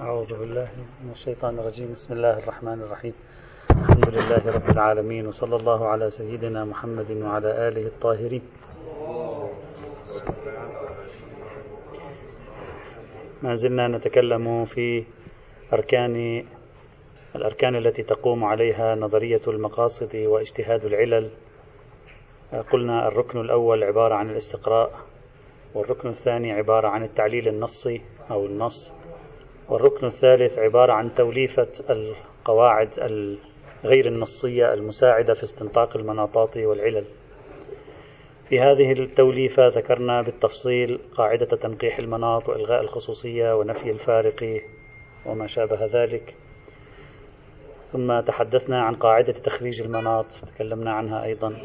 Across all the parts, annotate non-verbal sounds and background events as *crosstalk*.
أعوذ بالله من الشيطان الرجيم. بسم الله الرحمن الرحيم. الحمد لله رب العالمين وصلى الله على سيدنا محمد وعلى آله الطاهرين. ما زلنا نتكلم في أركان الأركان التي تقوم عليها نظرية المقاصد واجتهاد العلل. قلنا الركن الأول عبارة عن الاستقراء والركن الثاني عبارة عن التعليل النصي أو النص. والركن الثالث عبارة عن توليفة القواعد الغير النصية المساعدة في استنطاق المناطات والعلل. في هذه التوليفة ذكرنا بالتفصيل قاعدة تنقيح المناط وإلغاء الخصوصية ونفي الفارق وما شابه ذلك. ثم تحدثنا عن قاعدة تخريج المناط تكلمنا عنها أيضا.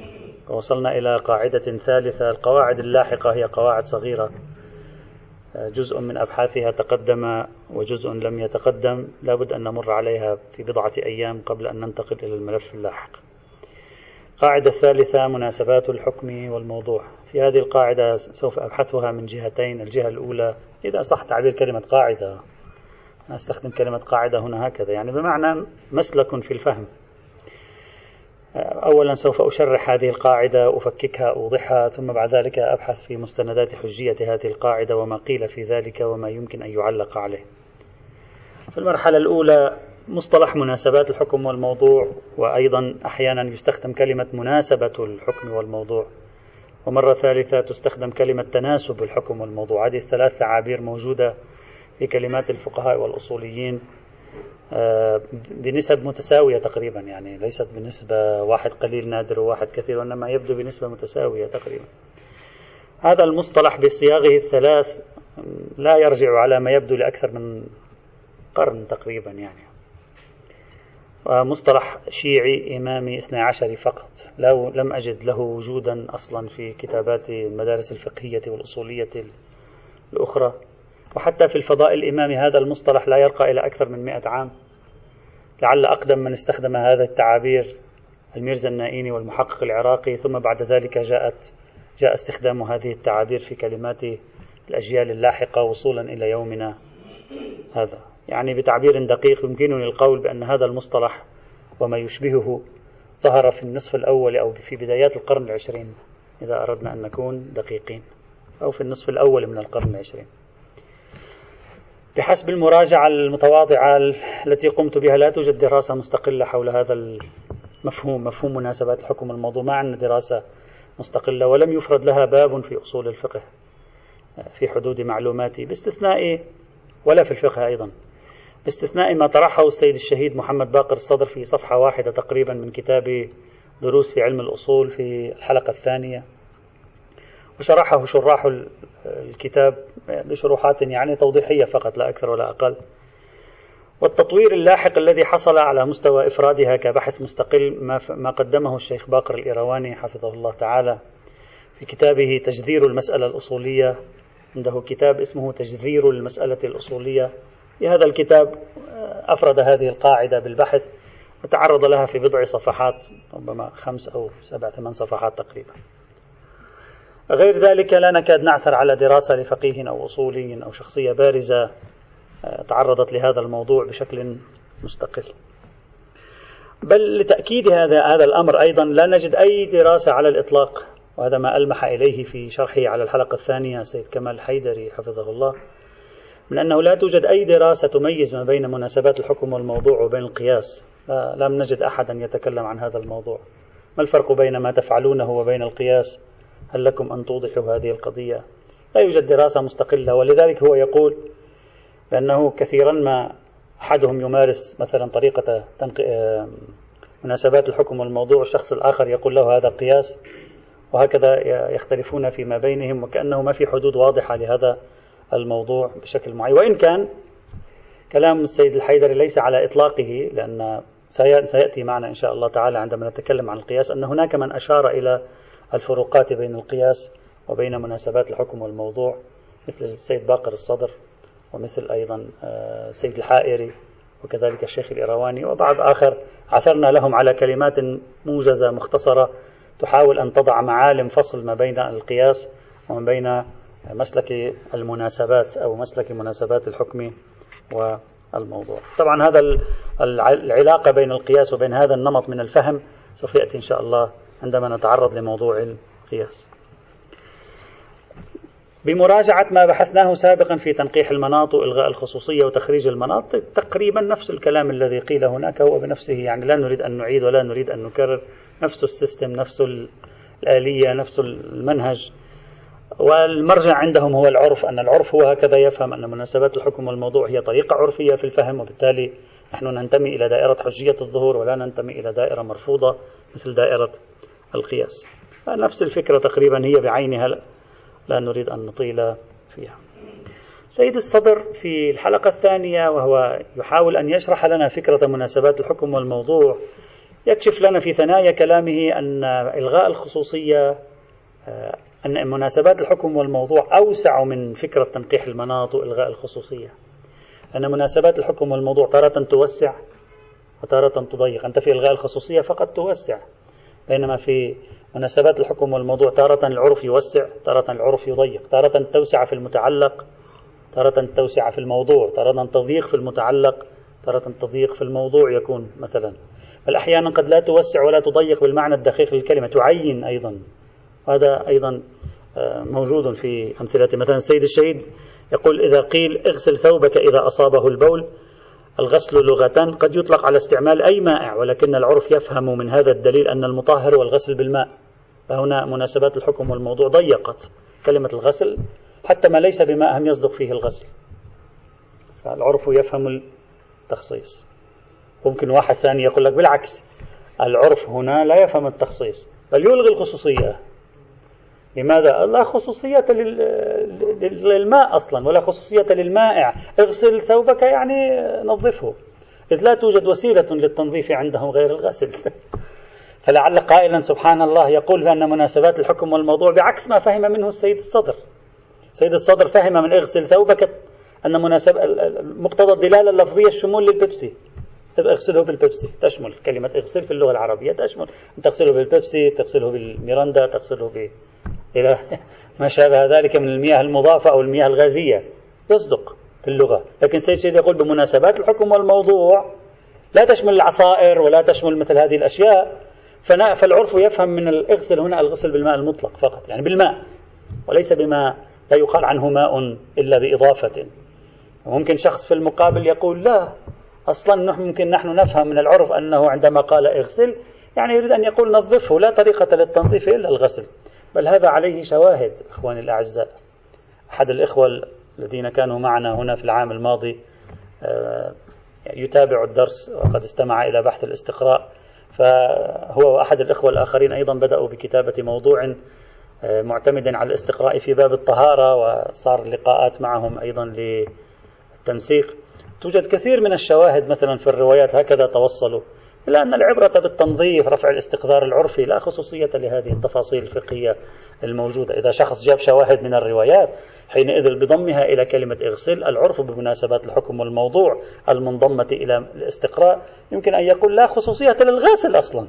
ووصلنا إلى قاعدة ثالثة. القواعد اللاحقة هي قواعد صغيرة. جزء من أبحاثها تقدم وجزء لم يتقدم لابد أن نمر عليها في بضعة أيام قبل أن ننتقل إلى الملف اللاحق. القاعدة الثالثة مناسبات الحكم والموضوع. في هذه القاعدة سوف أبحثها من جهتين. الجهة الأولى إذا صح تعبير كلمة قاعدة أستخدم كلمة قاعدة هنا هكذا. يعني بمعنى مسلك في الفهم. أولا سوف أشرح هذه القاعدة أفككها أوضحها ثم بعد ذلك أبحث في مستندات حجية هذه القاعدة وما قيل في ذلك وما يمكن أن يعلق عليه. في المرحلة الأولى مصطلح مناسبات الحكم والموضوع وأيضا أحيانا يستخدم كلمة مناسبة الحكم والموضوع. ومرة ثالثة تستخدم كلمة تناسب الحكم والموضوع. هذه الثلاث تعابير موجودة في كلمات الفقهاء والأصوليين. بنسب متساوية تقريبا يعني ليست بنسبة واحد قليل نادر وواحد كثير وإنما يبدو بنسبة متساوية تقريبا. هذا المصطلح بصياغه الثلاث لا يرجع على ما يبدو لأكثر من قرن تقريبا يعني. مصطلح شيعي إمامي اثنى عشر فقط. لو لم أجد له وجودا أصلا في كتابات المدارس الفقهية والأصولية الأخرى. وحتى في الفضاء الإمامي هذا المصطلح لا يرقى إلى أكثر من مئة عام. لعل أقدم من استخدم هذا التعابير الميرزا النائيني والمحقق العراقي ثم بعد ذلك جاءت جاء استخدام هذه التعابير في كلمات الأجيال اللاحقة وصولا إلى يومنا هذا. يعني بتعبير دقيق يمكنني القول بأن هذا المصطلح وما يشبهه ظهر في النصف الأول أو في بدايات القرن العشرين إذا أردنا أن نكون دقيقين أو في النصف الأول من القرن العشرين. بحسب المراجعة المتواضعة التي قمت بها لا توجد دراسة مستقلة حول هذا المفهوم مفهوم مناسبات الحكم الموضوع. ما عندنا دراسة مستقلة ولم يفرد لها باب في أصول الفقه في حدود معلوماتي باستثناء ولا في الفقه أيضا باستثناء ما طرحه السيد الشهيد محمد باقر الصدر في صفحة واحدة تقريبا من كتاب دروس في علم الأصول في الحلقة الثانية وشرحه شراح الكتاب بشروحات يعني توضيحية فقط لا أكثر ولا أقل. والتطوير اللاحق الذي حصل على مستوى إفرادها كبحث مستقل ما, قدمه الشيخ باقر الإيرواني حفظه الله تعالى في كتابه تجذير المسألة الأصولية. عنده كتاب اسمه تجذير المسألة الأصولية. في هذا الكتاب أفرد هذه القاعدة بالبحث وتعرض لها في بضع صفحات ربما خمس أو سبع ثمان صفحات تقريبا. غير ذلك لا نكاد نعثر على دراسة لفقيه أو أصولي أو شخصية بارزة آه، تعرضت لهذا الموضوع بشكل مستقل. بل لتأكيد هذا هذا الأمر أيضا لا نجد أي دراسة على الإطلاق وهذا ما ألمح إليه في شرحه على الحلقة الثانية سيد كمال حيدري حفظه الله من أنه لا توجد أي دراسة تميز ما بين مناسبات الحكم والموضوع وبين القياس. لم نجد أحدا يتكلم عن هذا الموضوع. ما الفرق بين ما تفعلونه وبين القياس؟ هل لكم أن توضحوا هذه القضية؟ لا يوجد دراسة مستقلة ولذلك هو يقول بأنه كثيرا ما أحدهم يمارس مثلا طريقة مناسبات الحكم والموضوع الشخص الآخر يقول له هذا قياس وهكذا يختلفون فيما بينهم وكأنه ما في حدود واضحة لهذا الموضوع بشكل معين. وإن كان كلام السيد الحيدري ليس على إطلاقه لأن سيأتي معنا إن شاء الله تعالى عندما نتكلم عن القياس أن هناك من أشار إلى الفروقات بين القياس وبين مناسبات الحكم والموضوع مثل السيد باقر الصدر ومثل أيضا آه، الحائري وكذلك الشيخ الإيرواني وبعض آخر. عثرنا لهم على كلمات موجزة مختصرة تحاول أن تضع معالم فصل ما بين القياس وما بين مسلك المناسبات أو مسلك مناسبات الحكم الموضوع طبعا هذا العلاقة بين القياس وبين هذا النمط من الفهم سوف يأتي إن شاء الله عندما نتعرض لموضوع القياس. بمراجعة ما بحثناه سابقا في تنقيح المناط وإلغاء الخصوصية وتخريج المناط تقريبا نفس الكلام الذي قيل هناك. هو بنفسه يعني لا نريد أن نعيد ولا نريد أن نكرر نفس السيستم نفس الآلية نفس المنهج. والمرجع عندهم هو العرف أن العرف هو هكذا يفهم أن مناسبات الحكم والموضوع هي طريقة عرفية في الفهم وبالتالي نحن ننتمي إلى دائرة حجية الظهور ولا ننتمي إلى دائرة مرفوضة مثل دائرة القياس. نفس الفكرة تقريبا هي بعينها لا نريد أن نطيل فيها. سيد الصدر في الحلقة الثانية وهو يحاول أن يشرح لنا فكرة مناسبات الحكم والموضوع يكشف لنا في ثنايا كلامه أن إلغاء الخصوصية آه، أن مناسبات الحكم والموضوع أوسع من فكرة تنقيح المناط وإلغاء الخصوصية. أن مناسبات الحكم والموضوع تارة توسع وتارة تضيق. أنت في إلغاء الخصوصية فقط توسع. بينما في مناسبات الحكم والموضوع تارة العرف يوسع تارة العرف يضيق تارة توسع في المتعلق تارة توسع في الموضوع تارة تضييق في المتعلق تارة تضييق في الموضوع يكون مثلا. بل أحيانا قد لا توسع ولا تضيق بالمعنى الدقيق للكلمة تعين أيضا. هذا أيضا آه، موجود في أمثلة مثلا السيد الشهيد يقول إذا قيل اغسل ثوبك إذا أصابه البول الغسل لغة قد يطلق على استعمال أي مائع ولكن العرف يفهم من هذا الدليل أن المطهر والغسل بالماء. فهنا مناسبات الحكم والموضوع ضيقت. كلمة الغسل حتى ما ليس بماء هم يصدق فيه الغسل. فالعرف يفهم التخصيص. ممكن واحد ثاني يقول لك بالعكس العرف هنا لا يفهم التخصيص بل يلغي الخصوصية. لماذا؟ لا خصوصية للماء أصلا ولا خصوصية للمائع. اغسل ثوبك يعني نظفه. إذ لا توجد وسيلة للتنظيف عندهم غير الغسل. *laughs* فلعل قائلا سبحان الله يقول بأن مناسبات الحكم والموضوع بعكس ما فهم منه السيد الصدر. سيد الصدر فهم من اغسل ثوبك أن مناسب مقتضى الدلالة اللفظية الشمول للبيبسي. اغسله بالبيبسي تشمل كلمة اغسل في اللغة العربية تشمل. تغسله بالبيبسي تغسله بالميراندا تغسله ب إلى *laughs* ما شابه ذلك من المياه المضافة أو المياه الغازية. يصدق في اللغة. لكن سيد شيد يقول بمناسبات الحكم والموضوع لا تشمل العصائر ولا تشمل مثل هذه الأشياء فالعرف يفهم من الإغسل هنا الغسل بالماء المطلق فقط يعني بالماء. وليس بما لا يقال عنه ماء إلا بإضافة. ممكن شخص في المقابل يقول لا أصلا ممكن نحن نفهم من العرف أنه عندما قال إغسل يعني يريد أن يقول نظفه لا طريقة للتنظيف إلا الغسل. بل هذا عليه شواهد إخواني الأعزاء. أحد الإخوة الذين كانوا معنا هنا في العام الماضي آه، يتابع الدرس وقد استمع إلى بحث الاستقراء. فهو وأحد الإخوة الآخرين أيضا بدأوا بكتابة موضوع آه، معتمد على الاستقراء في باب الطهارة وصار لقاءات معهم أيضا للتنسيق. توجد كثير من الشواهد مثلا في الروايات هكذا توصلوا. إلا أن العبرة بالتنظيف رفع الاستقذار العرفي لا خصوصية لهذه التفاصيل الفقهية الموجودة. إذا شخص جاب شواهد من الروايات حينئذ بضمها إلى كلمة اغسل العرف بمناسبات الحكم والموضوع المنضمة إلى الاستقراء يمكن أن يقول لا خصوصية للغاسل أصلا.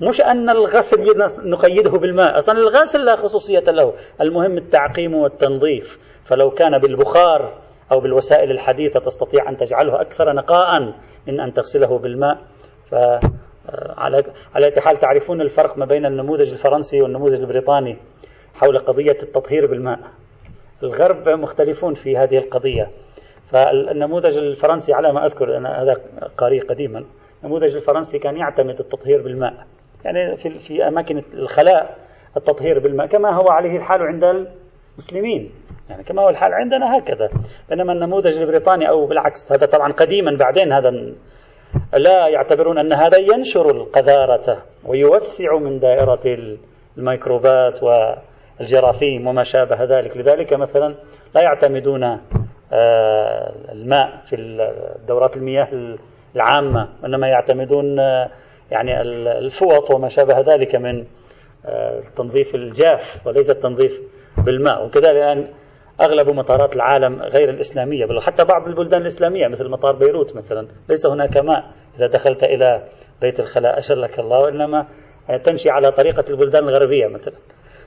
مش أن الغسل نقيده بالماء أصلا الغاسل لا خصوصية له. المهم التعقيم والتنظيف. فلو كان بالبخار أو بالوسائل الحديثة تستطيع أن تجعله أكثر نقاء من أن تغسله بالماء. فعلى على حال تعرفون الفرق ما بين النموذج الفرنسي والنموذج البريطاني حول قضية التطهير بالماء. الغرب مختلفون في هذه القضية. فالنموذج الفرنسي على ما أذكر أنا هذا قاري قديما النموذج الفرنسي كان يعتمد التطهير بالماء. يعني في, في أماكن الخلاء التطهير بالماء كما هو عليه الحال عند المسلمين. يعني كما هو الحال عندنا هكذا. بينما النموذج البريطاني أو بالعكس هذا طبعا قديما بعدين هذا لا يعتبرون أن هذا ينشر القذارة ويوسع من دائرة الميكروبات والجراثيم وما شابه ذلك. لذلك مثلا لا يعتمدون آه، الماء في دورات المياه العامة وإنما يعتمدون آه، يعني الفوط وما شابه ذلك من التنظيف آه، الجاف وليس التنظيف بالماء. وكذلك أغلب مطارات العالم غير الإسلامية بل حتى بعض البلدان الإسلامية مثل مطار بيروت مثلا. ليس هناك ماء. إذا دخلت إلى بيت الخلاء أشرك الله وإنما تمشي على طريقة البلدان الغربية مثلا.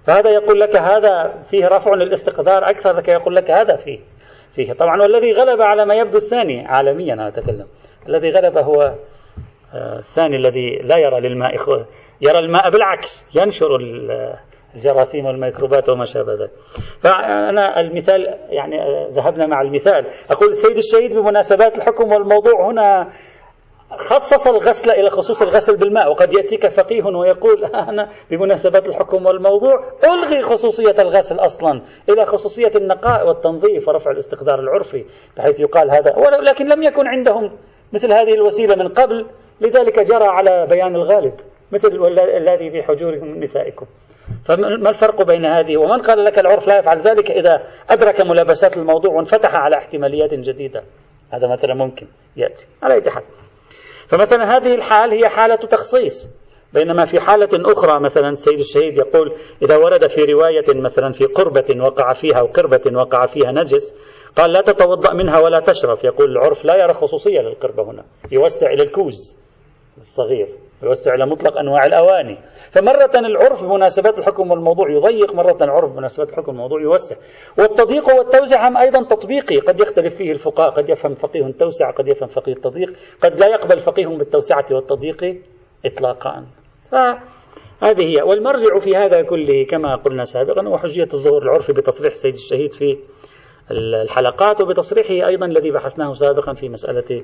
فهذا يقول لك هذا فيه رفع للاستقذار أكثر لك يقول لك هذا فيه فيه. طبعا والذي غلب على ما يبدو الثاني عالميا أنا أتكلم. الذي غلب هو آه، الثاني الذي لا يرى للماء يرى الماء بالعكس ينشر الجراثيم والميكروبات وما شابه ذلك. فأنا المثال يعني ذهبنا مع المثال. أقول السيد الشهيد بمناسبات الحكم والموضوع هنا خصص الغسل إلى خصوص الغسل بالماء وقد يأتيك فقيه ويقول *laughs* أنا بمناسبة الحكم والموضوع ألغي خصوصية الغسل أصلا إلى خصوصية النقاء والتنظيف ورفع الاستقدار العرفي بحيث يقال هذا. ولكن لم يكن عندهم مثل هذه الوسيلة من قبل لذلك جرى على بيان الغالب مثل الذي في حجوركم نسائكم. فما الفرق بين هذه؟ ومن قال لك العرف لا يفعل ذلك إذا أدرك ملابسات الموضوع وانفتح على احتماليات جديدة. هذا مثلا ممكن يأتي. على أي حال. فمثلا هذه الحال هي حالة تخصيص. بينما في حالة أخرى مثلا السيد الشهيد يقول إذا ورد في رواية مثلا في قربة وقع فيها أو قربة وقع فيها نجس قال لا تتوضأ منها ولا تشرف يقول العرف لا يرى خصوصية للقربة هنا. يوسع إلى الكوز. الصغير يوسع إلى مطلق أنواع الأواني. فمرة العرف بمناسبات الحكم والموضوع يضيق مرة العرف بمناسبات الحكم والموضوع يوسع. والتضييق والتوسع هم أيضا تطبيقي قد يختلف فيه الفقهاء قد يفهم فقيه التوسع قد يفهم فقيه التضييق قد لا يقبل فقيه بالتوسعة والتضييق إطلاقا. فهذه هي. والمرجع في هذا كله كما قلنا سابقا هو حجية الظهور العرفي بتصريح سيد الشهيد في الحلقات وبتصريحه أيضا الذي بحثناه سابقا في مسألة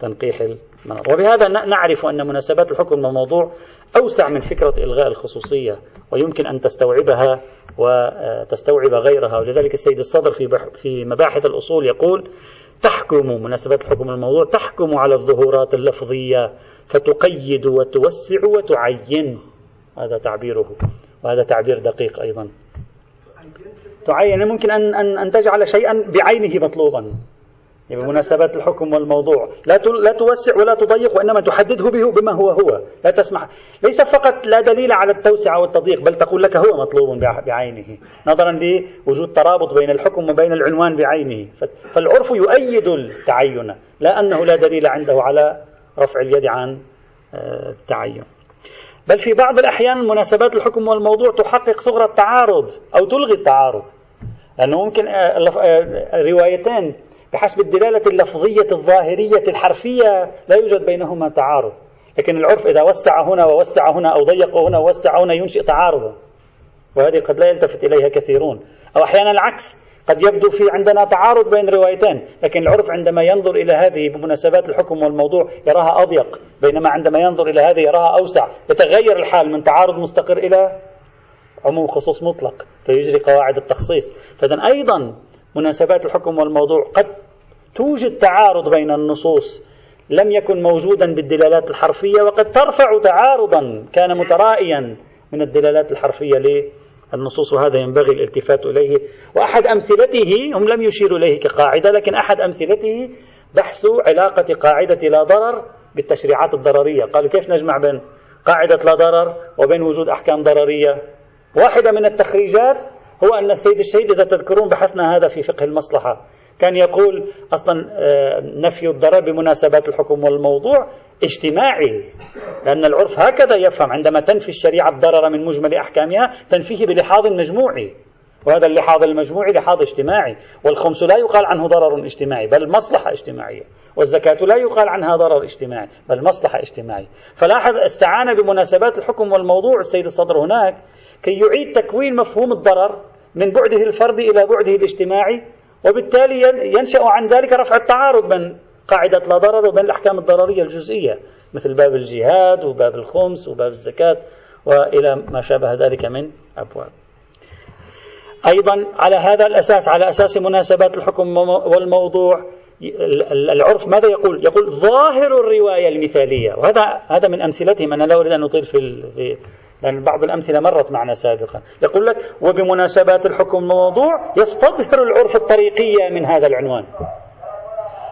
تنقيح المناط وبهذا نعرف أن مناسبات الحكم والموضوع أوسع من فكرة إلغاء الخصوصية ويمكن أن تستوعبها وتستوعب غيرها. ولذلك السيد الصدر في في مباحث الأصول يقول تحكم مناسبات الحكم الموضوع تحكم على الظهورات اللفظية فتقيد وتوسع وتعين. هذا تعبيره وهذا تعبير دقيق أيضا. تعين ممكن أن أن أن تجعل شيئا بعينه مطلوبا. يعني بمناسبات الحكم والموضوع لا لا توسع ولا تضيق وإنما تحدده به بما هو هو. لا تسمح. ليس فقط لا دليل على التوسعه والتضييق بل تقول لك هو مطلوب بعينه. نظرا لوجود ترابط بين الحكم وبين العنوان بعينه. فالعرف يؤيد التعين لا أنه لا دليل عنده على رفع اليد عن آه، التعين. بل في بعض الأحيان مناسبات الحكم والموضوع تحقق صغر التعارض أو تلغي التعارض. لأنه ممكن آه، آه، روايتين بحسب الدلالة اللفظية الظاهرية الحرفية لا يوجد بينهما تعارض. لكن العرف إذا وسع هنا ووسع هنا أو ضيق هنا ووسع هنا ينشئ تعارضا. وهذه قد لا يلتفت إليها كثيرون. أو أحيانا العكس قد يبدو في عندنا تعارض بين روايتين لكن العرف عندما ينظر إلى هذه بمناسبات الحكم والموضوع يراها أضيق بينما عندما ينظر إلى هذه يراها أوسع. يتغير الحال من تعارض مستقر إلى عموم خصوص مطلق فيجري قواعد التخصيص. فإذا أيضا مناسبات الحكم والموضوع قد توجد تعارض بين النصوص لم يكن موجودا بالدلالات الحرفية وقد ترفع تعارضا كان مترائيا من الدلالات الحرفية للنصوص وهذا ينبغي الالتفات إليه. وأحد أمثلته هم لم يشيروا إليه كقاعدة لكن أحد أمثلته بحث علاقة قاعدة لا ضرر بالتشريعات الضررية. قالوا كيف نجمع بين قاعدة لا ضرر وبين وجود أحكام ضررية؟ واحدة من التخريجات هو أن السيد الشهيد إذا تذكرون بحثنا هذا في فقه المصلحة. كان يقول أصلا آه، نفي الضرر بمناسبات الحكم والموضوع اجتماعي لأن العرف هكذا يفهم عندما تنفي الشريعة الضرر من مجمل أحكامها تنفيه بلحاظ مجموعي وهذا اللحاظ المجموعي لحاظ اجتماعي والخمس لا يقال عنه ضرر اجتماعي بل مصلحة اجتماعية والزكاة لا يقال عنها ضرر اجتماعي بل مصلحة اجتماعية. فلاحظ استعان بمناسبات الحكم والموضوع السيد الصدر هناك كي يعيد تكوين مفهوم الضرر من بعده الفردي إلى بعده الاجتماعي وبالتالي ينشأ عن ذلك رفع التعارض بين قاعدة لا ضرر وبين الأحكام الضررية الجزئية مثل باب الجهاد وباب الخمس وباب الزكاة وإلى ما شابه ذلك من أبواب أيضا على هذا الأساس على أساس مناسبات الحكم والموضوع العرف ماذا يقول؟ يقول ظاهر الرواية المثالية وهذا هذا من أمثلتهم أنا لا أريد أن أطيل في لأن بعض الأمثلة مرت معنا سابقا. يقول لك وبمناسبات الحكم الموضوع يستظهر العرف الطريقية من هذا العنوان.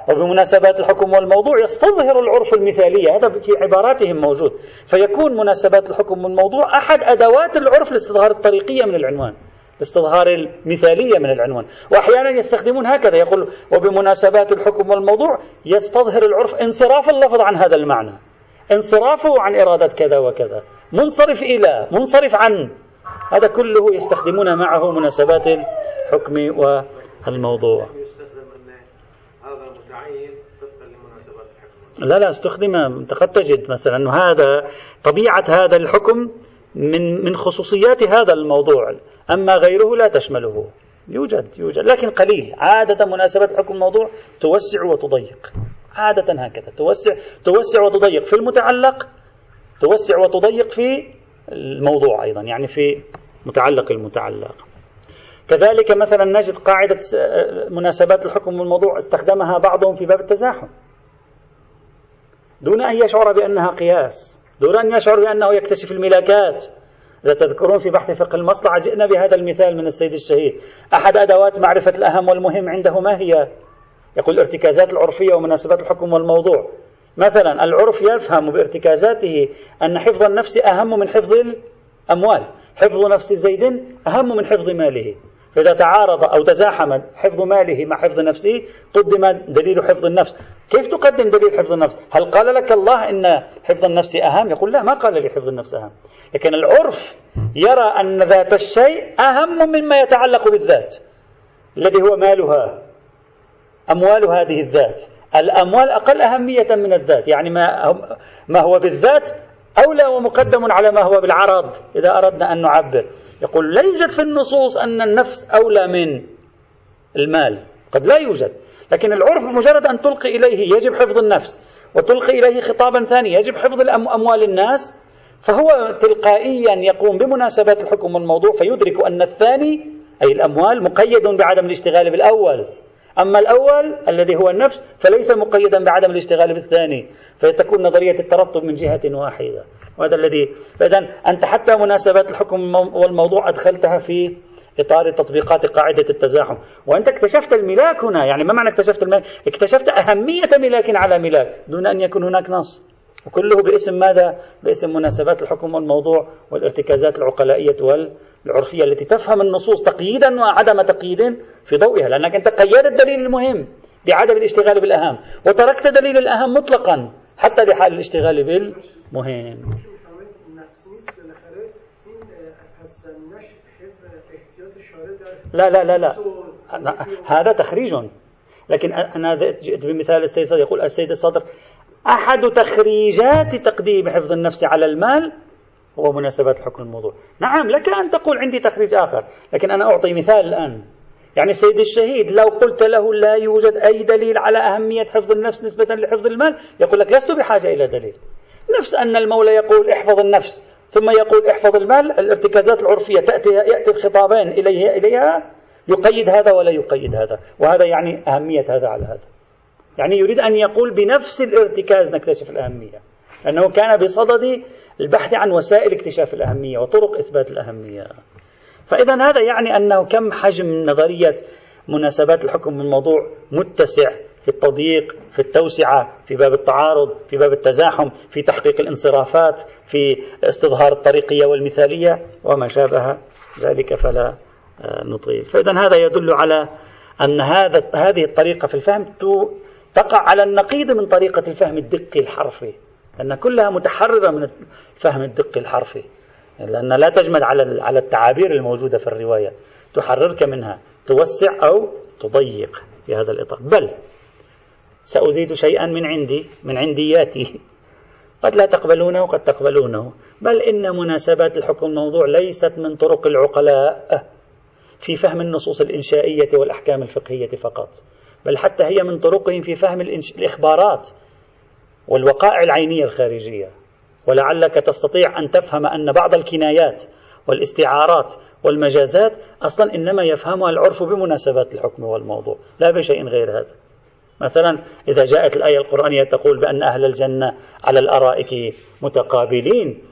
وبمناسبات الحكم والموضوع يستظهر العرف المثالية. هذا في عباراتهم موجود. فيكون مناسبات الحكم والموضوع أحد أدوات العرف لاستظهار الطريقية من العنوان. لاستظهار المثالية من العنوان. وأحيانا يستخدمون هكذا. يقول وبمناسبات الحكم والموضوع يستظهر العرف انصراف اللفظ عن هذا المعنى. انصرافه عن إرادة كذا وكذا. منصرف إلى منصرف عن. هذا كله يستخدمون معه مناسبات الحكم والموضوع. لا لا استخدم قد تجد مثلا أنه هذا طبيعة هذا الحكم من من خصوصيات هذا الموضوع. أما غيره لا تشمله. يوجد يوجد. لكن قليل. عادة مناسبة حكم موضوع توسع وتضيق. عادة هكذا. توسع توسع وتضيق. في المتعلق توسع وتضيق في الموضوع أيضا يعني في متعلق المتعلق. كذلك مثلا نجد قاعدة مناسبات الحكم والموضوع استخدمها بعضهم في باب التزاحم. دون أن يشعر بأنها قياس دون أن يشعر بأنه يكتشف الملاكات. إذا تذكرون في بحث فقه المصلحة جئنا بهذا المثال من السيد الشهيد. أحد أدوات معرفة الأهم والمهم عنده ما هي؟ يقول الارتكازات العرفية ومناسبات الحكم والموضوع. مثلا العرف يفهم بارتكازاته أن حفظ النفس أهم من حفظ الأموال. حفظ نفس زيد أهم من حفظ ماله. فإذا تعارض أو تزاحم حفظ ماله مع حفظ نفسه قدم دليل حفظ النفس. كيف تقدم دليل حفظ النفس؟ هل قال لك الله إن حفظ النفس أهم؟ يقول لا ما قال لي حفظ النفس أهم. لكن العرف يرى أن ذات الشيء أهم مما يتعلق بالذات الذي هو مالها أموال هذه الذات. الأموال أقل أهمية من الذات يعني ما, ما هو بالذات أولى ومقدم على ما هو بالعرض إذا أردنا أن نعبر. يقول لا يوجد في النصوص أن النفس أولى من المال قد لا يوجد لكن العرف مجرد أن تلقي إليه يجب حفظ النفس وتلقي إليه خطابا ثاني يجب حفظ أموال الناس فهو تلقائيا يقوم بمناسبات الحكم والموضوع فيدرك أن الثاني أي الأموال مقيد بعدم الاشتغال بالأول. أما الأول الذي هو النفس فليس مقيدا بعدم الاشتغال بالثاني فتكون نظرية الترتب من جهة واحدة. وهذا الذي فإذا أنت حتى مناسبات الحكم والموضوع أدخلتها في إطار تطبيقات قاعدة التزاحم. وأنت اكتشفت الملاك هنا يعني ما معنى اكتشفت الملاك؟ اكتشفت أهمية ملاك على ملاك دون أن يكون هناك نص. وكله باسم ماذا؟ باسم مناسبات الحكم والموضوع والارتكازات العقلائية والعرفية التي تفهم النصوص تقييدا وعدم تقييد في ضوئها لأنك أنت قيدت الدليل المهم بعدم الاشتغال بالأهم وتركت دليل الأهم مطلقا حتى لحال الاشتغال بالمهم. لا لا لا لا. هذا تخريج. لكن أنا جئت بمثال السيد الصدر يقول السيد الصدر أحد تخريجات تقديم حفظ النفس على المال هو مناسبات الحكم الموضوع. نعم لك أن تقول عندي تخريج آخر لكن أنا أعطي مثال الآن. يعني سيد الشهيد لو قلت له لا يوجد أي دليل على أهمية حفظ النفس نسبة لحفظ المال يقول لك لست بحاجة إلى دليل. نفس أن المولى يقول احفظ النفس ثم يقول احفظ المال الارتكازات العرفية تأتي يأتي الخطابين إليه إليها يقيد هذا ولا يقيد هذا. وهذا يعني أهمية هذا على هذا. يعني يريد أن يقول بنفس الارتكاز نكتشف الأهمية. أنه كان بصدد البحث عن وسائل اكتشاف الأهمية وطرق إثبات الأهمية. فإذا هذا يعني أنه كم حجم نظرية مناسبات الحكم من الموضوع متسع في التضييق في التوسعة في باب التعارض في باب التزاحم في تحقيق الانصرافات في استظهار الطريقية والمثالية وما شابه ذلك فلا آه، نطيل. فإذا هذا يدل على أن هذا هذه الطريقة في الفهم تقع على النقيض من طريقة الفهم الدقي الحرفي. لأن كلها متحررة من الفهم الدقي الحرفي. لأن لا تجمد على على التعابير الموجودة في الرواية. تحررك منها. توسع أو تضيق في هذا الإطار. بل سأزيد شيئا من عندي من عندياتي. *laughs* قد لا تقبلونه وقد تقبلونه. بل إن مناسبات الحكم الموضوع ليست من طرق العقلاء في فهم النصوص الإنشائية والأحكام الفقهية فقط. بل حتى هي من طرقهم في فهم الإخبارات والوقائع العينية الخارجية. ولعلك تستطيع أن تفهم أن بعض الكنايات والاستعارات والمجازات أصلا إنما يفهمها العرف بمناسبات الحكم والموضوع. لا بشيء غير هذا. مثلا إذا جاءت الآية القرآنية تقول بأن أهل الجنة على الأرائك متقابلين.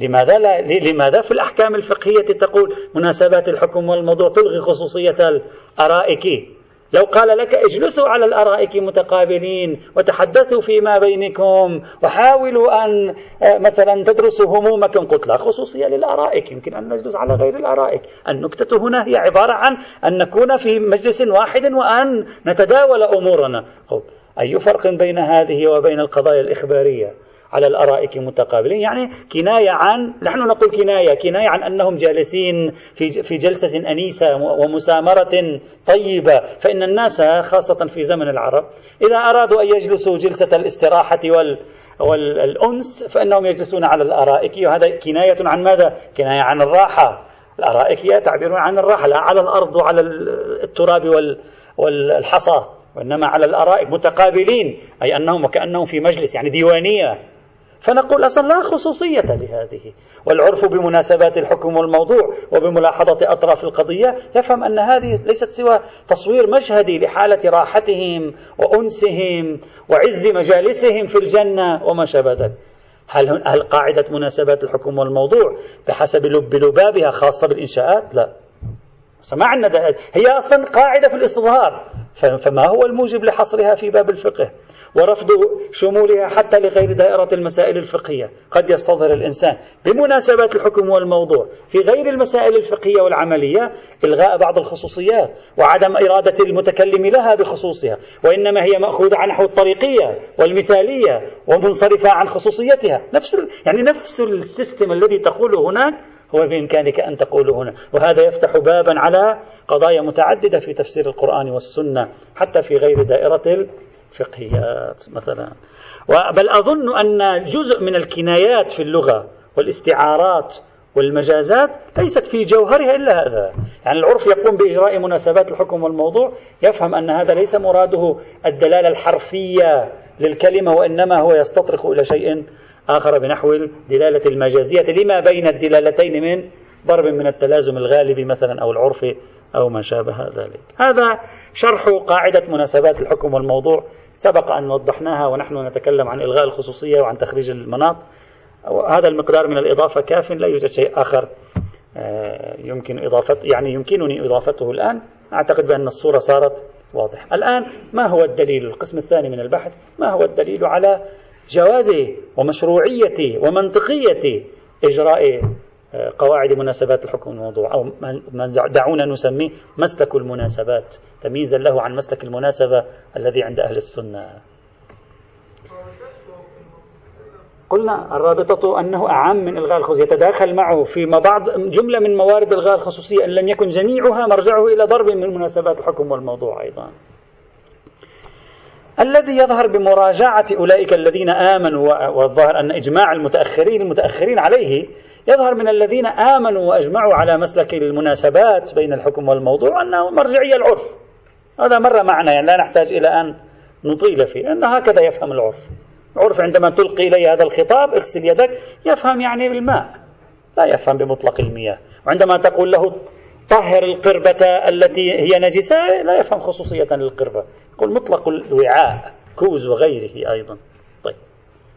لماذا لا لماذا في الأحكام الفقهية تقول مناسبات الحكم والموضوع تلغي خصوصية الأرائك؟ لو قال لك اجلسوا على الأرائك متقابلين وتحدثوا فيما بينكم وحاولوا أن آه، مثلا تدرسوا همومكم قلت لا خصوصية للأرائك يمكن أن نجلس على غير الأرائك. النكتة هنا هي عبارة عن أن نكون في مجلس واحد وأن نتداول أمورنا. أي فرق بين هذه وبين القضايا الإخبارية؟ على الأرائك متقابلين. يعني كناية عن نحن نقول كناية كناية عن أنهم جالسين في في جلسة أنيسة ومسامرة طيبة. فإن الناس خاصة في زمن العرب إذا أرادوا أن يجلسوا جلسة الاستراحة وال والأنس فإنهم يجلسون على الأرائك. وهذا كناية عن ماذا؟ كناية عن الراحة. الأرائك هي تعبير عن الراحة لا على الأرض وعلى التراب والحصى وإنما على الأرائك متقابلين. أي أنهم وكأنهم في مجلس يعني ديوانية. فنقول أصلا لا خصوصية لهذه. والعرف بمناسبات الحكم والموضوع وبملاحظة أطراف القضية يفهم أن هذه ليست سوى تصوير مشهدي لحالة راحتهم وأنسهم وعز مجالسهم في الجنة وما شابه ذلك. هل, هل قاعدة مناسبات الحكم والموضوع بحسب لب لبابها خاصة بالإنشاءات؟ لا. ما عندنا هي أصلا قاعدة في الاستظهار فما هو الموجب لحصرها في باب الفقه؟ ورفض شمولها حتى لغير دائرة المسائل الفقهية. قد يستظهر الإنسان بمناسبات الحكم والموضوع في غير المسائل الفقهية والعملية إلغاء بعض الخصوصيات وعدم إرادة المتكلم لها بخصوصها وإنما هي مأخوذة عن نحو الطريقية والمثالية ومنصرفة عن خصوصيتها. نفس يعني نفس السيستم الذي تقوله هناك هو بإمكانك أن تقوله هنا. وهذا يفتح بابا على قضايا متعددة في تفسير القرآن والسنة حتى في غير دائرة الفقهيات مثلا. بل أظن أن جزء من الكنايات في اللغة والاستعارات والمجازات ليست في جوهرها إلا هذا. يعني العرف يقوم بإجراء مناسبات الحكم والموضوع يفهم أن هذا ليس مراده الدلالة الحرفية للكلمة وإنما هو يستطرق إلى شيء آخر بنحو الدلالة المجازية لما بين الدلالتين من ضرب من التلازم الغالب مثلا أو العرفي أو ما شابه ذلك. هذا شرح قاعدة مناسبات الحكم والموضوع. سبق أن وضحناها ونحن نتكلم عن إلغاء الخصوصية وعن تخريج المناط. هذا المقدار من الإضافة كاف لا يوجد شيء آخر آه، يمكن إضافة يعني يمكنني إضافته الآن. أعتقد بأن الصورة صارت واضحة. الآن ما هو الدليل؟ القسم الثاني من البحث ما هو الدليل على جواز ومشروعية ومنطقية إجراء قواعد مناسبات الحكم الموضوع أو دعونا نسميه مسلك المناسبات تمييزا له عن مسلك المناسبة الذي عند أهل السنة. قلنا الرابطة أنه أعم من إلغاء الخصوصية يتداخل معه في بعض جملة من موارد إلغاء الخصوصية إن لم يكن جميعها مرجعه إلى ضرب من مناسبات الحكم والموضوع أيضا. الذي يظهر بمراجعة أولئك الذين آمنوا والظاهر أن إجماع المتأخرين المتأخرين عليه يظهر من الذين آمنوا وأجمعوا على مسلك المناسبات بين الحكم والموضوع أنه مرجعية العرف. هذا مر معنا يعني لا نحتاج إلى أن نطيل فيه أن هكذا يفهم العرف. العرف عندما تلقي إليه هذا الخطاب اغسل يدك يفهم يعني بالماء. لا يفهم بمطلق المياه. وعندما تقول له طهر القربة التي هي نجسة لا يفهم خصوصية للقربة. يقول مطلق الوعاء كوز وغيره أيضا. طيب.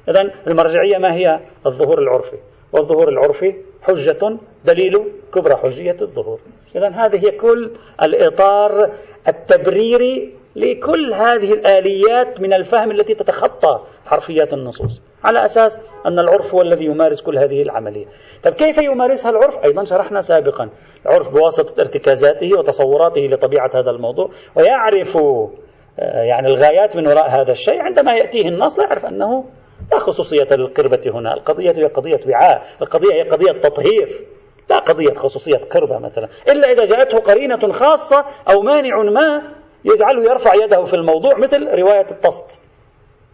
إذا المرجعية ما هي الظهور العرفي؟ والظهور العرفي حجة دليل كبرى حجية الظهور. إذا هذه هي كل الإطار التبريري لكل هذه الآليات من الفهم التي تتخطى حرفيات النصوص على أساس أن العرف هو الذي يمارس كل هذه العملية. طيب كيف يمارسها العرف؟ أيضا شرحنا سابقا العرف بواسطة ارتكازاته وتصوراته لطبيعة هذا الموضوع ويعرف آه، يعني الغايات من وراء هذا الشيء عندما يأتيه النص لا يعرف أنه لا خصوصية للقربة هنا القضية هي قضية وعاء القضية هي قضية تطهير لا قضية خصوصية قربة مثلا إلا إذا جاءته قرينة خاصة أو مانع ما يجعله يرفع يده في الموضوع مثل رواية الطست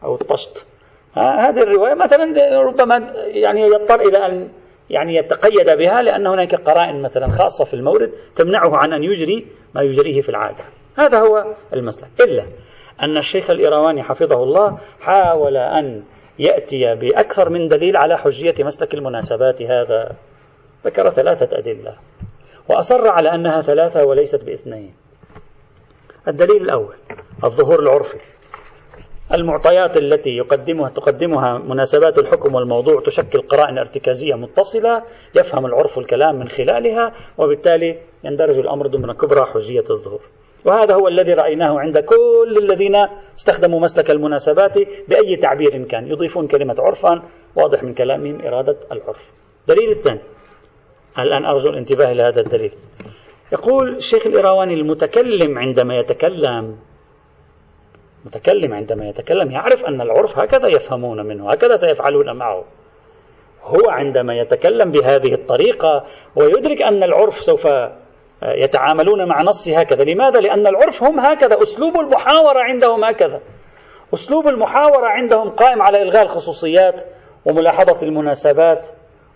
أو الطشت. هذه الرواية مثلا ربما يعني يضطر إلى أن يعني يتقيد بها لأن هناك قرائن مثلا خاصة في المورد تمنعه عن أن يجري ما يجريه في العادة. هذا هو المسلك. إلا أن الشيخ الإيرواني حفظه الله حاول أن يأتي بأكثر من دليل على حجية مسلك المناسبات هذا. ذكر ثلاثة أدلة وأصر على أنها ثلاثة وليست باثنين. الدليل الأول الظهور العرفي. المعطيات التي يقدمها تقدمها مناسبات الحكم والموضوع تشكل قرائن ارتكازية متصلة يفهم العرف الكلام من خلالها وبالتالي يندرج الأمر ضمن كبرى حجية الظهور. وهذا هو الذي رأيناه عند كل الذين استخدموا مسلك المناسبات بأي تعبير كان. يضيفون كلمة عرفا واضح من كلامهم إرادة العرف. دليل الثاني. الآن أرجو الانتباه لهذا الدليل. يقول الشيخ الإيرواني المتكلم عندما يتكلم المتكلم عندما يتكلم يعرف أن العرف هكذا يفهمون منه هكذا سيفعلون معه. هو عندما يتكلم بهذه الطريقة ويدرك أن العرف سوف يتعاملون مع نص هكذا. لماذا؟ لأن العرف هم هكذا. أسلوب المحاورة عندهم هكذا. أسلوب المحاورة عندهم قائم على إلغاء الخصوصيات وملاحظة المناسبات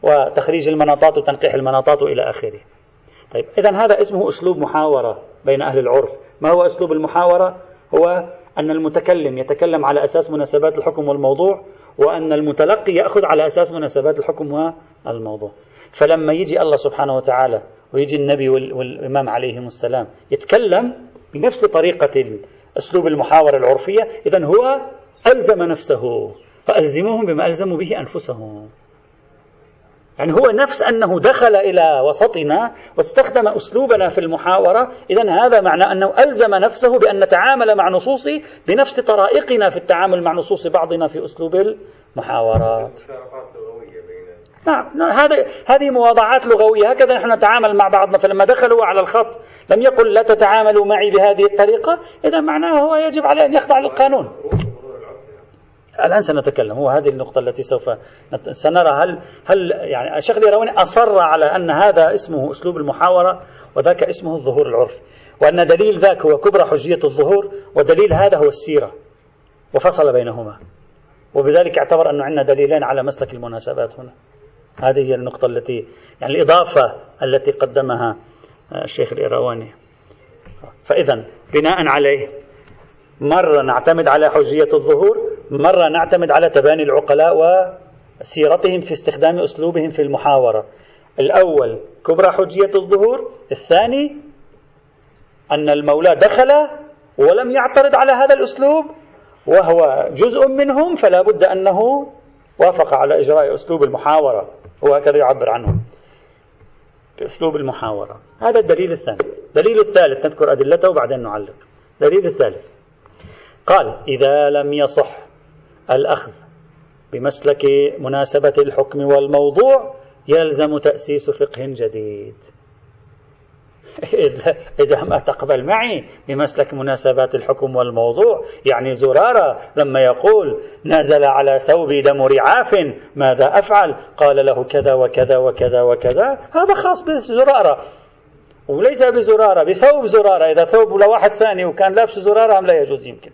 وتخريج المناطات وتنقيح المناطات إلى آخره. طيب إذا هذا اسمه أسلوب محاورة بين أهل العرف. ما هو أسلوب المحاورة؟ هو أن المتكلم يتكلم على أساس مناسبات الحكم والموضوع وأن المتلقي يأخذ على أساس مناسبات الحكم والموضوع. فلما يجي الله سبحانه وتعالى ويجي النبي والإمام عليهم السلام يتكلم بنفس طريقة أسلوب المحاورة العرفية إذا هو ألزم نفسه فألزموهم بما ألزموا به أنفسهم. يعني هو نفس أنه دخل إلى وسطنا واستخدم أسلوبنا في المحاورة إذا هذا معنى أنه ألزم نفسه بأن نتعامل مع نصوصه بنفس طرائقنا في التعامل مع نصوص بعضنا في أسلوب المحاورات. نعم هذه هذه مواضعات لغوية. هكذا نحن نتعامل مع بعضنا. فلما دخلوا على الخط لم يقل لا تتعاملوا معي بهذه الطريقة إذا معناه هو يجب عليه أن يخضع للقانون. الآن سنتكلم. هو هذه النقطة التي سوف سنرى. هل هل يعني الشيخ الإيرواني أصر على أن هذا اسمه أسلوب المحاورة وذاك اسمه الظهور العرفي وأن دليل ذاك هو كبرى حجية الظهور ودليل هذا هو السيرة وفصل بينهما. وبذلك اعتبر أنه عندنا دليلين على مسلك المناسبات هنا. هذه هي النقطة التي يعني الإضافة التي قدمها الشيخ الإيرواني. فإذا بناء عليه مرة نعتمد على حجية الظهور مرة نعتمد على تباني العقلاء وسيرتهم في استخدام أسلوبهم في المحاورة. الأول كبرى حجية الظهور الثاني أن المولى دخل ولم يعترض على هذا الأسلوب وهو جزء منهم فلا بد أنه وافق على إجراء أسلوب المحاورة. هو هكذا يعبر عنه بأسلوب المحاورة. هذا الدليل الثاني. الدليل الثالث نذكر أدلته وبعدين نعلق. الدليل الثالث. قال إذا لم يصح الأخذ بمسلك مناسبة الحكم والموضوع يلزم تأسيس فقه جديد. *laughs* إذا ما تقبل معي بمسلك مناسبات الحكم والموضوع. يعني زرارة لما يقول نزل على ثوبي دم رعاف ماذا أفعل؟ قال له كذا وكذا وكذا وكذا. هذا خاص بزرارة. وليس بزرارة بثوب زرارة. إذا ثوب لواحد ثاني وكان لابس زرارة أم لا يجوز يمكن.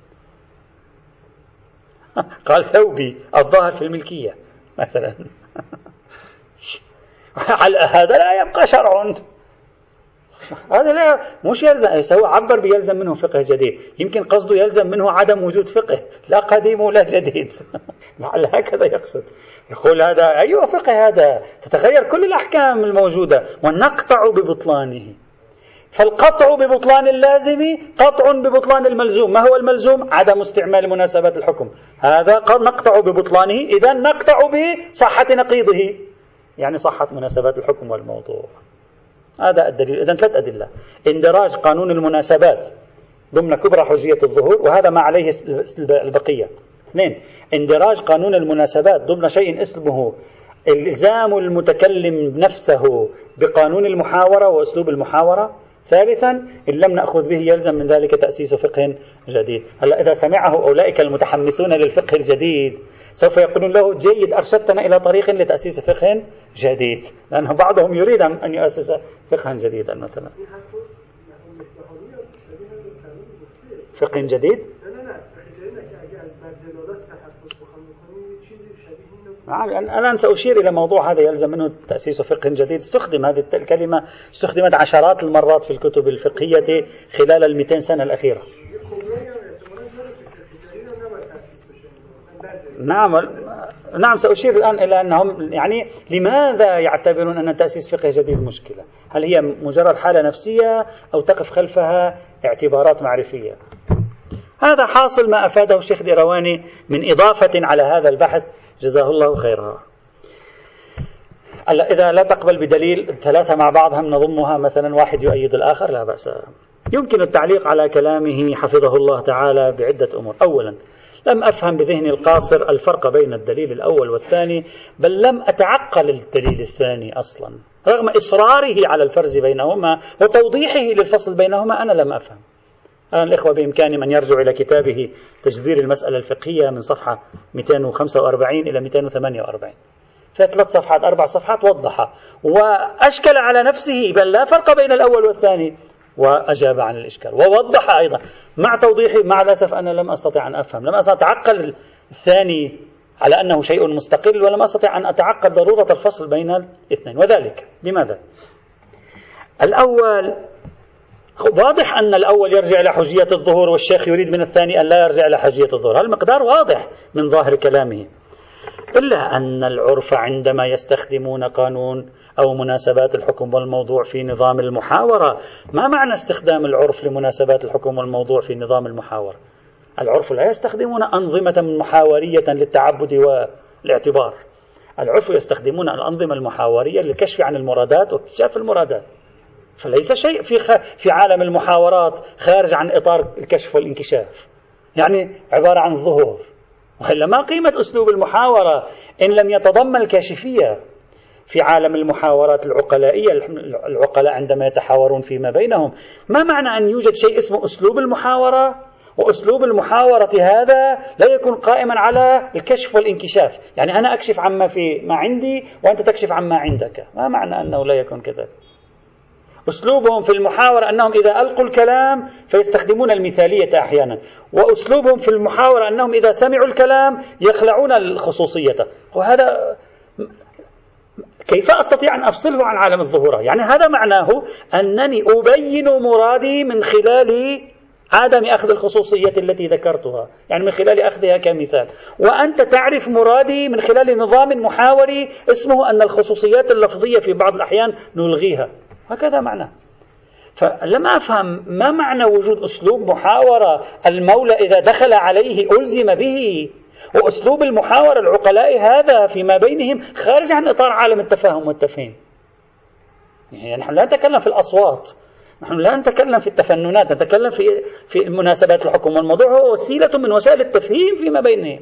*laughs* قال ثوبي الظاهر في الملكية مثلا. *laughs* على هذا لا يبقى شرع. هذا لا مش يلزم هو عبر بيلزم منه فقه جديد. يمكن قصده يلزم منه عدم وجود فقه. لا قديم ولا جديد. *laughs* لعل هكذا يقصد. يقول هذا أيوة فقه هذا. تتغير كل الأحكام الموجودة ونقطع ببطلانه. فالقطع ببطلان اللازم قطع ببطلان الملزوم. ما هو الملزوم؟ عدم استعمال مناسبات الحكم. هذا قد نقطع ببطلانه إذا نقطع بصحة نقيضه. يعني صحة مناسبات الحكم والموضوع. هذا الدليل. إذا ثلاث أدلة. اندراج قانون المناسبات ضمن كبرى حجية الظهور وهذا ما عليه البقية. اثنين اندراج قانون المناسبات ضمن شيء اسمه الزام المتكلم نفسه بقانون المحاورة وأسلوب المحاورة. ثالثا إن لم نأخذ به يلزم من ذلك تأسيس فقه جديد. هلأ إذا سمعه أولئك المتحمسون للفقه الجديد سوف يقولون له جيد أرشدتنا إلى طريق لتأسيس فقه جديد. لأنه بعضهم يريد أن يؤسس فقها جديدا مثلا. فقه جديد؟ الآن سأشير إلى موضوع هذا يلزم منه تأسيس فقه جديد. استخدم هذه الكلمة استخدمت عشرات المرات في الكتب الفقهية خلال المئتين سنة الأخيرة. نعم نعم سأشير الآن إلى أنهم يعني لماذا يعتبرون أن تأسيس فقه جديد مشكلة؟ هل هي مجرد حالة نفسية أو تقف خلفها اعتبارات معرفية؟ هذا حاصل ما أفاده الشيخ الإيرواني من إضافة على هذا البحث. جزاه الله خيرا. إذا لا تقبل بدليل ثلاثة مع بعض هم نضمها مثلا واحد يؤيد الآخر؟ لا بأس. يمكن التعليق على كلامه حفظه الله تعالى بعدة أمور. أولا لم أفهم بذهني القاصر الفرق بين الدليل الأول والثاني بل لم أتعقل الدليل الثاني أصلا. رغم إصراره على الفرز بينهما وتوضيحه للفصل بينهما أنا لم أفهم. الآن الإخوة بإمكانهم أن يرجعوا إلى كتابه تجذير المسألة الفقهية من صفحة 245 إلى 248 في ثلاث صفحات أربع صفحات وضح وأشكل على نفسه بل لا فرق بين الأول والثاني. وأجاب عن الإشكال. ووضح أيضا مع توضيحه مع الأسف أنا لم أستطع أن أفهم لم أستطع أتعقل الثاني على أنه شيء مستقل ولم أستطع أن أتعقد ضرورة الفصل بين الاثنين. وذلك لماذا؟ الأول واضح أن الأول يرجع إلى حجية الظهور والشيخ يريد من الثاني أن لا يرجع إلى حجية الظهور. المقدار واضح من ظاهر كلامه. إلا أن العرف عندما يستخدمون قانون أو مناسبات الحكم والموضوع في نظام المحاورة. ما معنى استخدام العرف لمناسبات الحكم والموضوع في نظام المحاورة؟ العرف لا يستخدمون أنظمة محاورية للتعبد والاعتبار. العرف يستخدمون الأنظمة المحاورية للكشف عن المرادات واكتشاف المرادات. فليس شيء في خ... في عالم المحاورات خارج عن إطار الكشف والانكشاف. يعني عبارة عن ظهور. وإلا ما قيمة أسلوب المحاورة إن لم يتضمن الكاشفية. في عالم المحاورات العقلائية العقلاء عندما يتحاورون فيما بينهم. ما معنى أن يوجد شيء اسمه أسلوب المحاورة؟ وأسلوب المحاورة هذا لا يكون قائما على الكشف والانكشاف. يعني أنا أكشف عما في ما عندي وأنت تكشف عما عندك. ما معنى أنه لا يكون كذلك؟ أسلوبهم في المحاورة أنهم إذا ألقوا الكلام فيستخدمون المثالية أحيانا. وأسلوبهم في المحاورة أنهم إذا سمعوا الكلام يخلعون الخصوصية. وهذا كيف أستطيع أن أفصله عن عالم الظهورة؟ يعني هذا معناه أنني أبين مرادي من خلال عدم أخذ الخصوصية التي ذكرتها يعني من خلال أخذها كمثال. وأنت تعرف مرادي من خلال نظام محاوري اسمه أن الخصوصيات اللفظية في بعض الأحيان نلغيها. هكذا معناه فلم أفهم ما معنى وجود أسلوب محاورة المولى إذا دخل عليه ألزم به وأسلوب المحاورة العقلاء هذا فيما بينهم خارج عن إطار عالم التفاهم والتفهيم. يعني نحن لا نتكلم في الأصوات نحن لا نتكلم في التفننات نتكلم في في مناسبات الحكم. والموضوع هو وسيلة من وسائل التفهيم فيما بينهم.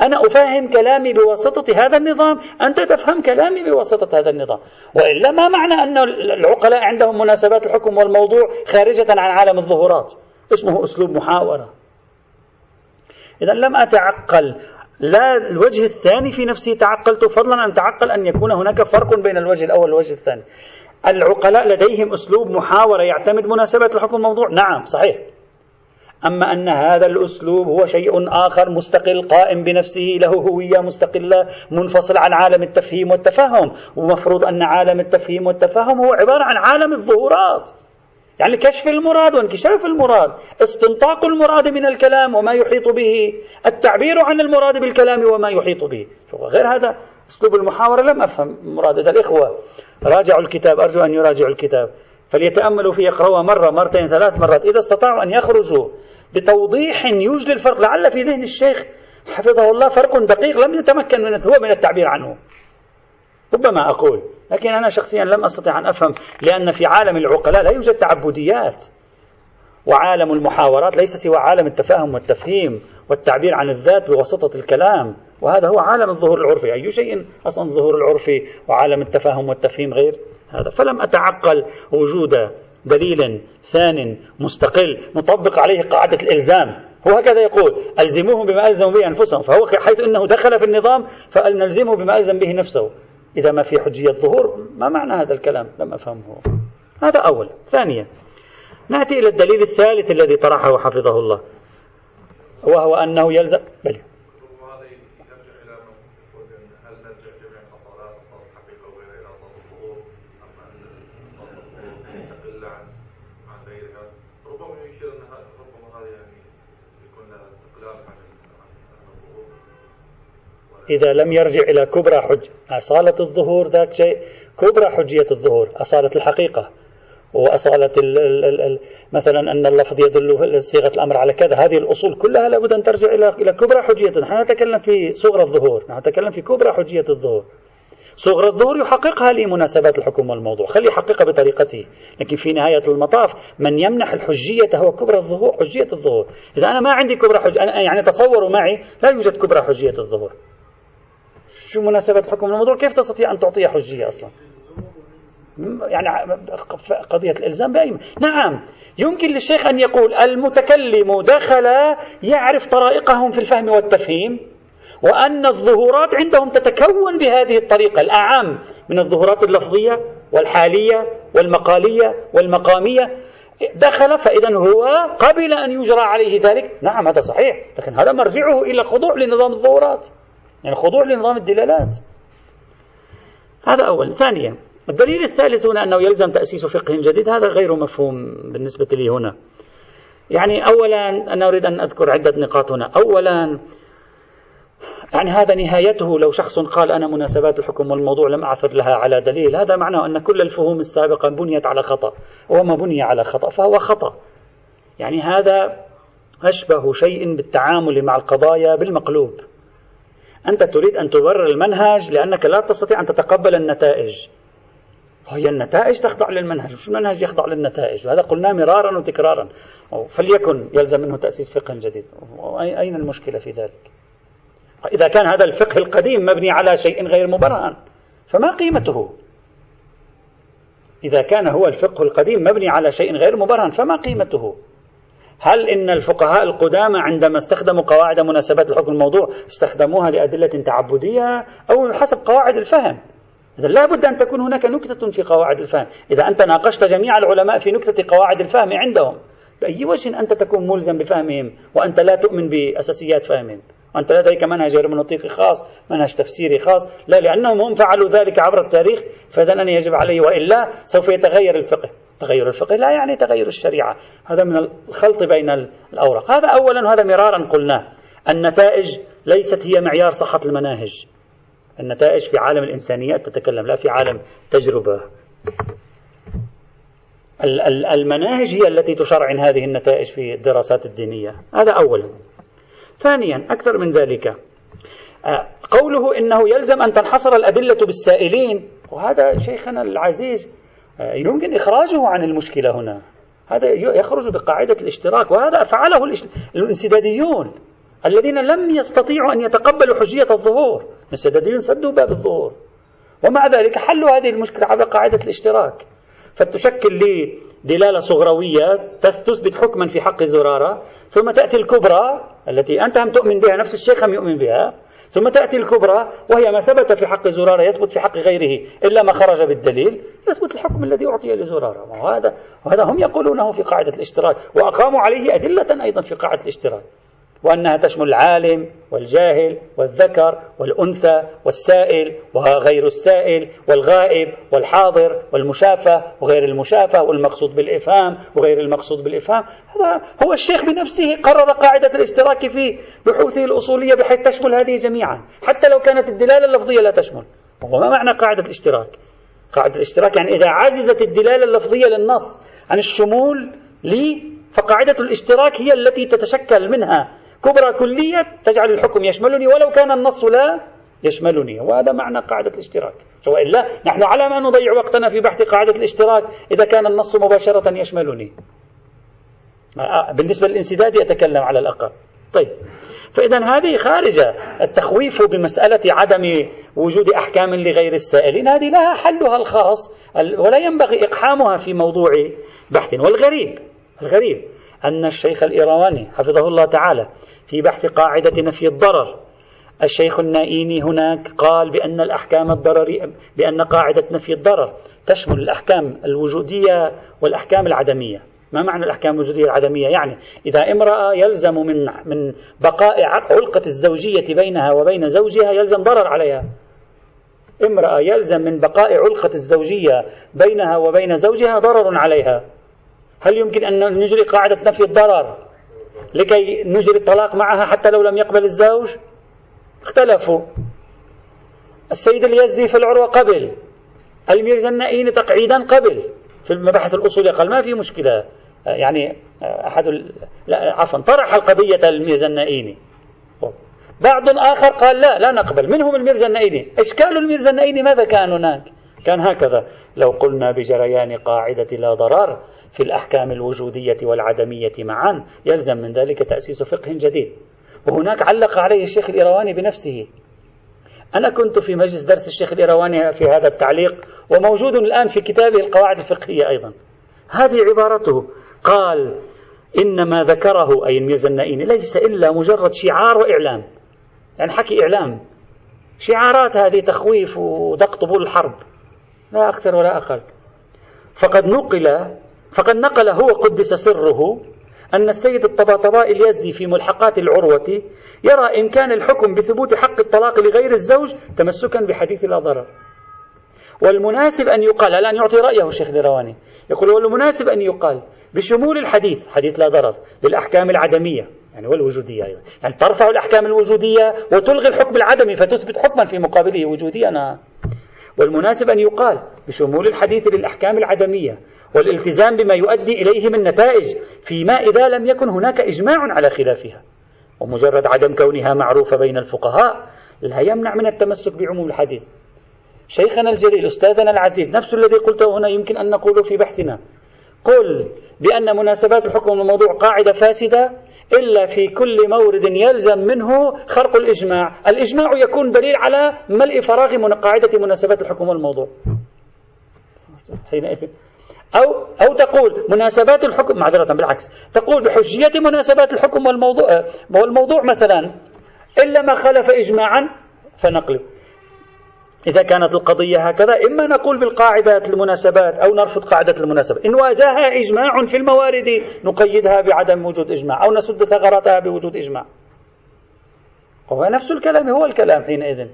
أنا أفهم كلامي بواسطة هذا النظام أنت تفهم كلامي بواسطة هذا النظام. وإلا ما معنى أن العقلاء عندهم مناسبات الحكم والموضوع خارجة عن عالم الظهورات؟ اسمه أسلوب محاورة. إذا لم أتعقل لا الوجه الثاني في نفسه تعقلت فضلا أن تعقل أن يكون هناك فرق بين الوجه الأول والوجه الثاني. العقلاء لديهم أسلوب محاورة يعتمد مناسبات الحكم والموضوع نعم صحيح. أما أن هذا الأسلوب هو شيء آخر مستقل قائم بنفسه له هوية مستقلة منفصل عن عالم التفهيم والتفهم ومفروض أن عالم التفهيم والتفهم هو عبارة عن عالم الظهورات. يعني كشف المراد وانكشاف المراد استنطاق المراد من الكلام وما يحيط به التعبير عن المراد بالكلام وما يحيط به. غير هذا أسلوب المحاورة لم أفهم مراد الإخوة. راجعوا الكتاب أرجو أن يراجعوا الكتاب. فليتأملوا فيه يقرأوها مرة مرتين ثلاث مرات. إذا استطاعوا أن يخرجوا بتوضيح يوجد الفرق لعل في ذهن الشيخ حفظه الله فرق دقيق لم يتمكن من هو من التعبير عنه. ربما أقول لكن أنا شخصيا لم أستطع أن أفهم لأن في عالم العقلاء لا يوجد تعبديات. وعالم المحاورات ليس سوى عالم التفاهم والتفهيم والتعبير عن الذات بواسطة الكلام. وهذا هو عالم الظهور العرفي. أي شيء أصلا الظهور العرفي وعالم التفاهم والتفهيم غير هذا. فلم أتعقل وجود دليل ثان مستقل مطبق عليه قاعدة الإلزام. هو هكذا يقول ألزموهم بما ألزموا به أنفسهم. فهو حيث أنه دخل في النظام فلنلزمه بما ألزم به نفسه. إذا ما في حجية ظهور ما معنى هذا الكلام؟ لم أفهمه. هذا أول. ثانيا نأتي إلى الدليل الثالث الذي طرحه حفظه الله. وهو أنه يلزم بلي إذا لم يرجع إلى كبرى حج. أصالة الظهور ذاك شيء. كبرى حجية الظهور أصالة الحقيقة. وأصالة ال ال ال ال مثلا أن اللفظ يدل صيغة الأمر على كذا. هذه الأصول كلها لابد أن ترجع إلى إلى كبرى حجية. نحن نتكلم في صغر الظهور. نحن نتكلم في كبرى حجية الظهور. صغر الظهور يحققها لمناسبات الحكم والموضوع. خلي يحققها بطريقته. لكن في نهاية المطاف من يمنح الحجية هو كبرى الظهور حجية الظهور. إذا أنا ما عندي كبرى حجية يعني تصوروا معي لا يوجد كبرى حجية الظهور. شو مناسبة الحكم الموضوع كيف تستطيع أن تعطي حجية أصلا؟ يعني قضية الإلزام بأي نعم يمكن للشيخ أن يقول المتكلم دخل يعرف طرائقهم في الفهم والتفهيم وأن الظهورات عندهم تتكون بهذه الطريقة الأعم من الظهورات اللفظية والحالية والمقالية والمقامية. دخل فإذا هو قبل أن يجرى عليه ذلك. نعم هذا صحيح لكن هذا مرجعه إلى الخضوع لنظام الظهورات. يعني خضوع لنظام الدلالات. هذا أول. ثانيا الدليل الثالث هنا أنه يلزم تأسيس فقه جديد هذا غير مفهوم بالنسبة لي هنا. يعني أولا أنا أريد أن أذكر عدة نقاط هنا. أولا يعني هذا نهايته. لو شخص قال أنا مناسبات الحكم والموضوع لم أعثر لها على دليل هذا معناه أن كل الفهوم السابقة بنيت على خطأ. وما بني على خطأ فهو خطأ. يعني هذا أشبه شيء بالتعامل مع القضايا بالمقلوب. أنت تريد أن تبرر المنهج لأنك لا تستطيع أن تتقبل النتائج. هي النتائج تخضع للمنهج مش المنهج يخضع للنتائج؟ وهذا قلناه مرارا وتكرارا. فليكن يلزم منه تأسيس فقه جديد. أين المشكلة في ذلك؟ إذا كان هذا الفقه القديم مبني على شيء غير مبرهن فما قيمته؟ إذا كان هو الفقه القديم مبني على شيء غير مبرهن فما قيمته؟ هل إن الفقهاء القدامى عندما استخدموا قواعد مناسبات الحكم الموضوع استخدموها لأدلة تعبدية أو حسب قواعد الفهم؟ إذا لا بد أن تكون هناك نكتة في قواعد الفهم. إذا أنت ناقشت جميع العلماء في نكتة قواعد الفهم عندهم بأي وجه أنت تكون ملزم بفهمهم وأنت لا تؤمن بأساسيات فهمهم؟ وأنت لديك منهج هرمنوطيقي خاص منهج تفسيري خاص. لا لأنهم هم فعلوا ذلك عبر التاريخ فإذا يجب علي وإلا سوف يتغير الفقه. تغير الفقه لا يعني تغير الشريعة. هذا من الخلط بين الأوراق. هذا أولا وهذا مرارا قلناه. النتائج ليست هي معيار صحة المناهج. النتائج في عالم الإنسانيات تتكلم لا في عالم تجربة. المناهج هي التي تشرعن هذه النتائج في الدراسات الدينية. هذا أولا. ثانيا أكثر من ذلك. آه، قوله إنه يلزم أن تنحصر الأدلة بالسائلين وهذا شيخنا العزيز آه، يمكن إخراجه عن المشكلة هنا. هذا يخرج بقاعدة الاشتراك وهذا فعله الانسداديون الذين لم يستطيعوا أن يتقبلوا حجية الظهور. الانسداديون سدوا باب الظهور. ومع ذلك حلوا هذه المشكلة على قاعدة الاشتراك. فتشكل لي دلالة صغروية تثبت حكما في حق زرارة ثم تأتي الكبرى التي أنت هم تؤمن بها نفس الشيخ هم يؤمن بها ثم تأتي الكبرى وهي ما ثبت في حق زرارة يثبت في حق غيره إلا ما خرج بالدليل يثبت الحكم الذي أعطي لزرارة. وهذا وهذا هم يقولونه في قاعدة الاشتراك وأقاموا عليه أدلة أيضا في قاعدة الاشتراك. وأنها تشمل العالم والجاهل والذكر والأنثى والسائل وغير السائل والغائب والحاضر والمشافى وغير المشافى والمقصود بالإفهام وغير المقصود بالإفهام. هذا هو الشيخ بنفسه قرر قاعدة الاشتراك في بحوثه الأصولية بحيث تشمل هذه جميعا حتى لو كانت الدلالة اللفظية لا تشمل. وما معنى قاعدة الاشتراك؟ قاعدة الاشتراك يعني إذا عجزت الدلالة اللفظية للنص عن الشمول لي فقاعدة الاشتراك هي التي تتشكل منها. كبرى كلية تجعل الحكم يشملني ولو كان النص لا يشملني. وهذا معنى قاعدة الاشتراك. وإلا نحن على ما نضيع وقتنا في بحث قاعدة الاشتراك. إذا كان النص مباشرة يشملني. آه، بالنسبة للانسداد يتكلم على الأقل. طيب. فإذا هذه خارجة. التخويف بمسألة عدم وجود أحكام لغير السائلين هذه لها حلها الخاص ولا ينبغي إقحامها في موضوع بحث. والغريب الغريب. أن الشيخ الإيرواني حفظه الله تعالى في بحث قاعدة نفي الضرر. الشيخ النائيني هناك قال بأن الأحكام الضررية بأن قاعدة نفي الضرر تشمل الأحكام الوجودية والأحكام العدمية. ما معنى الأحكام الوجودية العدمية؟ يعني إذا امرأة يلزم من من بقاء علقة الزوجية بينها وبين زوجها يلزم ضرر عليها. امرأة يلزم من بقاء علقة الزوجية بينها وبين زوجها ضرر عليها. هل يمكن أن نجري قاعدة نفي الضرر لكي نجري الطلاق معها حتى لو لم يقبل الزوج؟ اختلفوا. السيد اليزدي في العروة قبل الميرزا النائين تقعيدا قبل في المباحث الأصولية قال ما في مشكلة. يعني أحد لا عفوا طرح القضية الميرزا النائيني بعض آخر قال لا لا نقبل. منهم الميرزا النائيني إشكال الميرزا النائيني ماذا كان هناك؟ كان هكذا. لو قلنا بجريان قاعدة لا ضرر في الأحكام الوجودية والعدمية معا يلزم من ذلك تأسيس فقه جديد. وهناك علق عليه الشيخ الإيرواني بنفسه. أنا كنت في مجلس درس الشيخ الإيرواني في هذا التعليق وموجود الآن في كتابه القواعد الفقهية أيضا. هذه عبارته. قال إن ما ذكره أي الميزة النائيني ليس إلا مجرد شعار وإعلام. يعني حكي إعلام. شعارات هذه تخويف ودق طبول الحرب. لا أكثر ولا أقل. فقد نقل فقد نقل هو قدس سره أن السيد الطباطبائي اليزدي في ملحقات العروة يرى إمكان الحكم بثبوت حق الطلاق لغير الزوج تمسكا بحديث لا ضرر. والمناسب أن يقال الآن يعطي رأيه الشيخ الرواني يقول والمناسب أن يقال بشمول الحديث حديث لا ضرر للأحكام العدمية يعني والوجودية أيضا. يعني ترفع الأحكام الوجودية وتلغي الحكم العدمي فتثبت حكما في مقابله وجودي أنا والمناسب أن يقال بشمول الحديث للأحكام العدمية والالتزام بما يؤدي إليه من نتائج فيما إذا لم يكن هناك إجماع على خلافها. ومجرد عدم كونها معروفة بين الفقهاء لا يمنع من التمسك بعموم الحديث. شيخنا الجليل أستاذنا العزيز نفس الذي قلته هنا يمكن أن نقوله في بحثنا. قل بأن مناسبات الحكم الموضوع قاعدة فاسدة إلا في كل مورد يلزم منه خرق الإجماع. الإجماع يكون دليل على ملء فراغ من قاعدة مناسبات الحكم والموضوع حينئذ. أو أو تقول مناسبات الحكم معذرة بالعكس. تقول بحجية مناسبات الحكم والموضوع والموضوع مثلا إلا ما خالف إجماعا فنقله إذا كانت القضية هكذا إما نقول بالقاعدة المناسبات أو نرفض قاعدة المناسبة. إن واجهها إجماع في الموارد نقيدها بعدم وجود إجماع أو نسد ثغرتها بوجود إجماع. هو نفس الكلام هو الكلام حينئذ.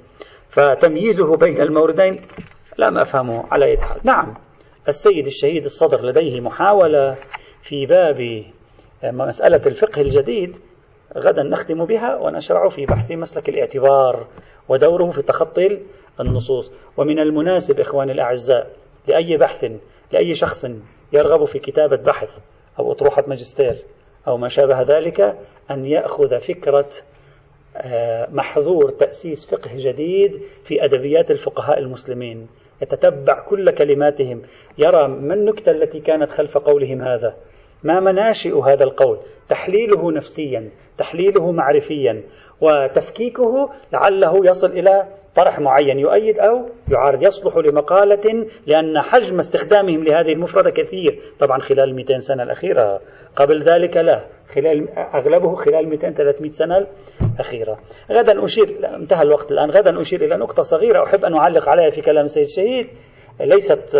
فتمييزه بين الموردين لا أفهمه على أي حال. نعم. السيد الشهيد الصدر لديه محاولة في باب مسألة الفقه الجديد غدا نختم بها ونشرع في بحث مسلك الاعتبار ودوره في تخطي النصوص. ومن المناسب إخواني الأعزاء لأي بحث لأي شخص يرغب في كتابة بحث أو أطروحة ماجستير أو ما شابه ذلك أن يأخذ فكرة آه، محظور تأسيس فقه جديد في أدبيات الفقهاء المسلمين. يتتبع كل كلماتهم يرى ما النكتة التي كانت خلف قولهم هذا. ما مناشئ هذا القول؟ تحليله نفسيا تحليله معرفيا وتفكيكه لعله يصل إلى طرح معين يؤيد أو يعارض. يصلح لمقالة لأن حجم استخدامهم لهذه المفردة كثير طبعا خلال 200 سنة الأخيرة. قبل ذلك لا. خلال أغلبه خلال 200 300 سنة الأخيرة. غدا أشير انتهى الوقت الآن. غدا أشير إلى نقطة صغيرة أحب أن أعلق عليها في كلام السيد الشهيد ليست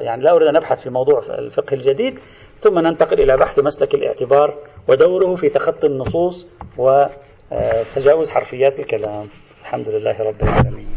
يعني لا أريد أن أبحث في موضوع الفقه الجديد. ثم ننتقل إلى بحث مسلك الاعتبار ودوره في تخطي النصوص وتجاوز حرفيات الكلام. الحمد لله رب العالمين.